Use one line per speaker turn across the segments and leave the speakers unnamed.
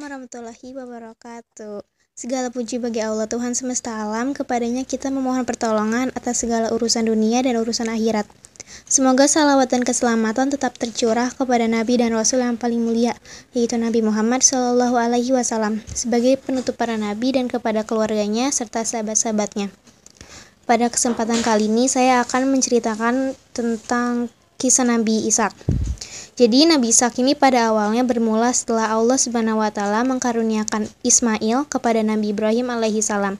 warahmatullahi wabarakatuh. Segala puji bagi Allah Tuhan semesta alam, kepadanya kita memohon pertolongan atas segala urusan dunia dan urusan akhirat. Semoga salawat dan keselamatan tetap tercurah kepada Nabi dan Rasul yang paling mulia, yaitu Nabi Muhammad Wasallam, sebagai penutup para nabi dan kepada keluarganya serta sahabat-sahabatnya. Pada kesempatan kali ini saya akan menceritakan tentang kisah Nabi Ishak. Jadi Nabi Ishak ini pada awalnya bermula setelah Allah Subhanahu wa taala mengkaruniakan Ismail kepada Nabi Ibrahim alaihi salam.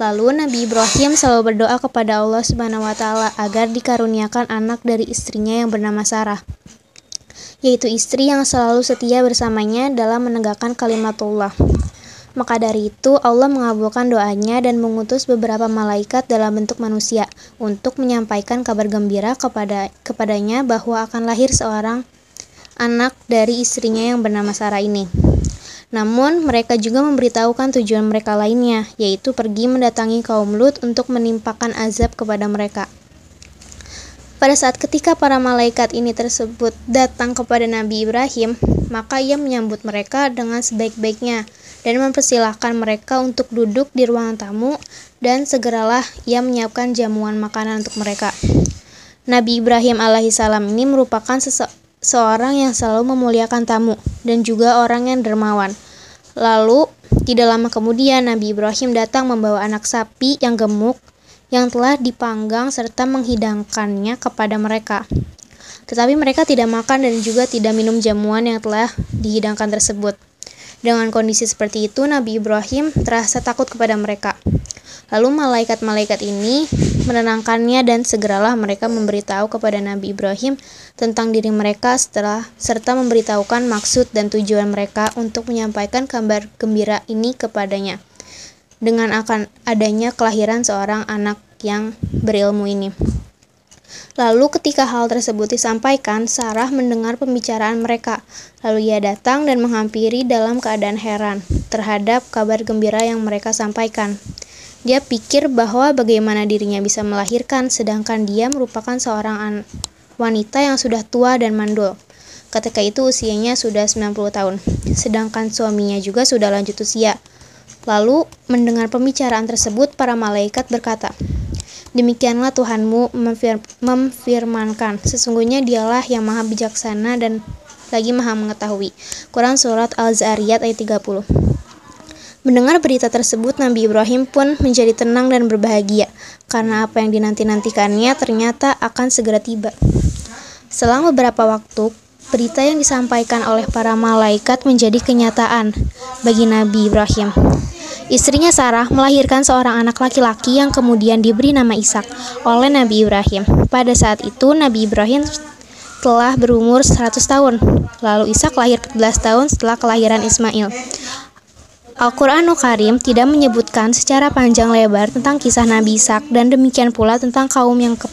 Lalu Nabi Ibrahim selalu berdoa kepada Allah Subhanahu wa taala agar dikaruniakan anak dari istrinya yang bernama Sarah yaitu istri yang selalu setia bersamanya dalam menegakkan kalimatullah. Maka dari itu Allah mengabulkan doanya dan mengutus beberapa malaikat dalam bentuk manusia untuk menyampaikan kabar gembira kepada kepadanya bahwa akan lahir seorang anak dari istrinya yang bernama Sarah ini. Namun, mereka juga memberitahukan tujuan mereka lainnya, yaitu pergi mendatangi kaum Lut untuk menimpakan azab kepada mereka. Pada saat ketika para malaikat ini tersebut datang kepada Nabi Ibrahim, maka ia menyambut mereka dengan sebaik-baiknya dan mempersilahkan mereka untuk duduk di ruang tamu dan segeralah ia menyiapkan jamuan makanan untuk mereka. Nabi Ibrahim alaihissalam ini merupakan seseorang yang selalu memuliakan tamu dan juga orang yang dermawan. Lalu, tidak lama kemudian Nabi Ibrahim datang membawa anak sapi yang gemuk yang telah dipanggang serta menghidangkannya kepada mereka. Tetapi mereka tidak makan dan juga tidak minum jamuan yang telah dihidangkan tersebut. Dengan kondisi seperti itu, Nabi Ibrahim terasa takut kepada mereka. Lalu malaikat-malaikat ini menenangkannya dan segeralah mereka memberitahu kepada Nabi Ibrahim tentang diri mereka setelah serta memberitahukan maksud dan tujuan mereka untuk menyampaikan kabar gembira ini kepadanya dengan akan adanya kelahiran seorang anak yang berilmu ini. Lalu ketika hal tersebut disampaikan, Sarah mendengar pembicaraan mereka. Lalu ia datang dan menghampiri dalam keadaan heran terhadap kabar gembira yang mereka sampaikan. Dia pikir bahwa bagaimana dirinya bisa melahirkan sedangkan dia merupakan seorang wanita yang sudah tua dan mandul. Ketika itu usianya sudah 90 tahun, sedangkan suaminya juga sudah lanjut usia. Lalu mendengar pembicaraan tersebut, para malaikat berkata, Demikianlah Tuhanmu memfir memfirmankan, sesungguhnya dialah yang maha bijaksana dan lagi maha mengetahui. Quran Surat Al-Zariyat ayat 30 Mendengar berita tersebut, Nabi Ibrahim pun menjadi tenang dan berbahagia, karena apa yang dinanti-nantikannya ternyata akan segera tiba. Selang beberapa waktu, berita yang disampaikan oleh para malaikat menjadi kenyataan bagi Nabi Ibrahim. Istrinya Sarah melahirkan seorang anak laki-laki yang kemudian diberi nama Ishak oleh Nabi Ibrahim. Pada saat itu Nabi Ibrahim telah berumur 100 tahun. Lalu Ishak lahir 14 tahun setelah kelahiran Ismail. Al-Quranul Karim tidak menyebutkan secara panjang lebar tentang kisah Nabi Ishak dan demikian pula tentang kaum yang ke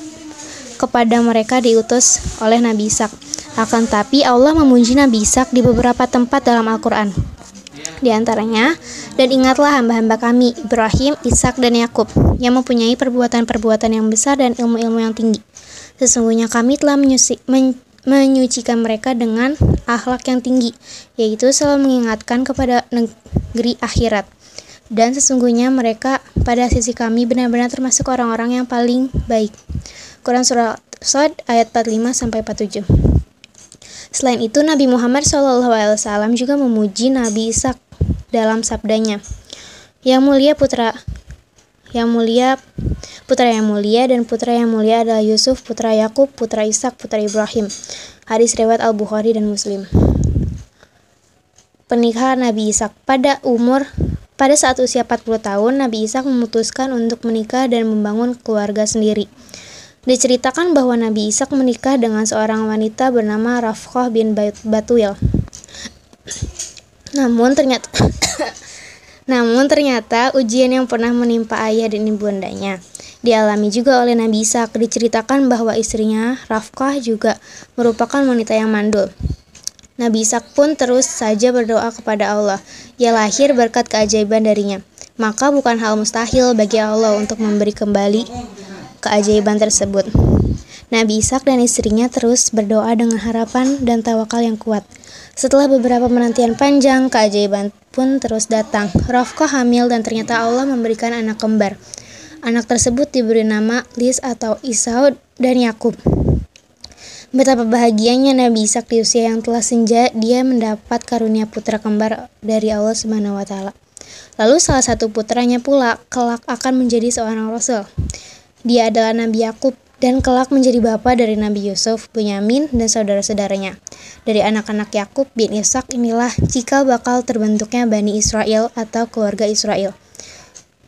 kepada mereka diutus oleh Nabi Ishak. Akan tapi Allah memuji Nabi Ishak di beberapa tempat dalam Al-Quran di antaranya, dan ingatlah hamba-hamba kami, Ibrahim, Ishak, dan Yakub, yang mempunyai perbuatan-perbuatan yang besar dan ilmu-ilmu yang tinggi. Sesungguhnya kami telah menyusi, men, menyucikan mereka dengan akhlak yang tinggi, yaitu selalu mengingatkan kepada negeri akhirat. Dan sesungguhnya mereka pada sisi kami benar-benar termasuk orang-orang yang paling baik. Quran Surah Sod ayat 45 sampai 47. Selain itu, Nabi Muhammad SAW juga memuji Nabi Ishak dalam sabdanya. Yang mulia putra yang mulia putra yang mulia dan putra yang mulia adalah Yusuf, putra Yakub, putra Ishak, putra Ibrahim. Hadis riwayat Al-Bukhari dan Muslim. Pernikahan Nabi Ishak pada umur pada saat usia 40 tahun, Nabi Ishak memutuskan untuk menikah dan membangun keluarga sendiri. Diceritakan bahwa Nabi Ishak menikah dengan seorang wanita bernama Rafqah bin Batuil. Namun ternyata Namun ternyata ujian yang pernah menimpa ayah dan ibundanya dialami juga oleh Nabi Ishak. Diceritakan bahwa istrinya Rafkah juga merupakan wanita yang mandul. Nabi Ishak pun terus saja berdoa kepada Allah. Ia lahir berkat keajaiban darinya. Maka bukan hal mustahil bagi Allah untuk memberi kembali keajaiban tersebut. Nabi Ishak dan istrinya terus berdoa dengan harapan dan tawakal yang kuat. Setelah beberapa penantian panjang, keajaiban pun terus datang. Rafkah hamil dan ternyata Allah memberikan anak kembar. Anak tersebut diberi nama Lis atau Isau dan Yakub. Betapa bahagianya Nabi Ishak di usia yang telah senja, dia mendapat karunia putra kembar dari Allah Subhanahu wa taala. Lalu salah satu putranya pula kelak akan menjadi seorang rasul. Dia adalah Nabi Yakub dan kelak menjadi bapa dari Nabi Yusuf, Bunyamin, dan saudara-saudaranya. Dari anak-anak Yakub bin Ishak inilah cikal bakal terbentuknya Bani Israel atau keluarga Israel.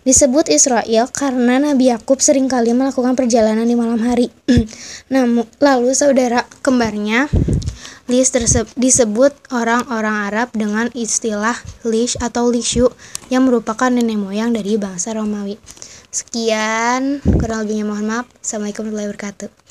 Disebut Israel karena Nabi Yakub sering kali melakukan perjalanan di malam hari. Namun, lalu saudara kembarnya Lis disebut orang-orang Arab dengan istilah Lish atau Lishu yang merupakan nenek moyang dari bangsa Romawi. Sekian, kurang lebihnya mohon maaf. Assalamualaikum warahmatullahi wabarakatuh.